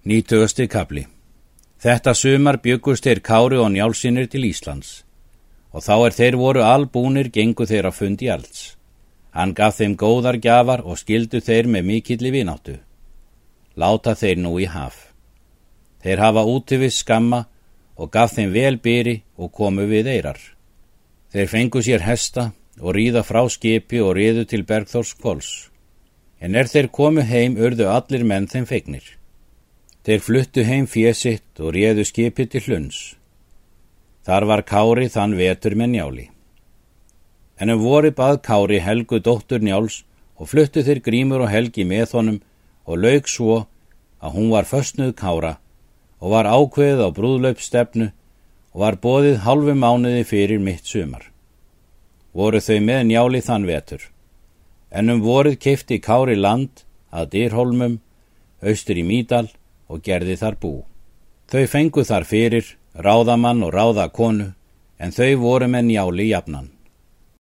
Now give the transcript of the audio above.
Nýtögusti kapli Þetta sumar byggust þeir Kári og Njálsinir til Íslands og þá er þeir voru albúnir gengu þeir að fundi alls. Hann gaf þeim góðar gjafar og skildu þeir með mikilli vináttu. Láta þeir nú í haf. Þeir hafa útivið skamma og gaf þeim vel byri og komu við eirar. Þeir fengu sér hesta og ríða frá skipi og riðu til Bergþórs kvols. En er þeir komu heim urðu allir menn þeim fegnir. Þeir fluttu heim fésitt og réðu skipið til hlunns. Þar var Kári þann vetur með njáli. En um voru bað Kári Helgu dóttur njáls og fluttu þeir grímur og Helgi með honum og laug svo að hún var föstnuð Kára og var ákveðið á brúðlaupstefnu og var bóðið halvu mánuði fyrir mitt sumar. Voru þau með njáli þann vetur. En um voruð keifti Kári land að Dyrholmum, austur í Mídal og gerði þar bú. Þau fengu þar fyrir, ráðamann og ráðakonu, en þau voru með njáli jafnan.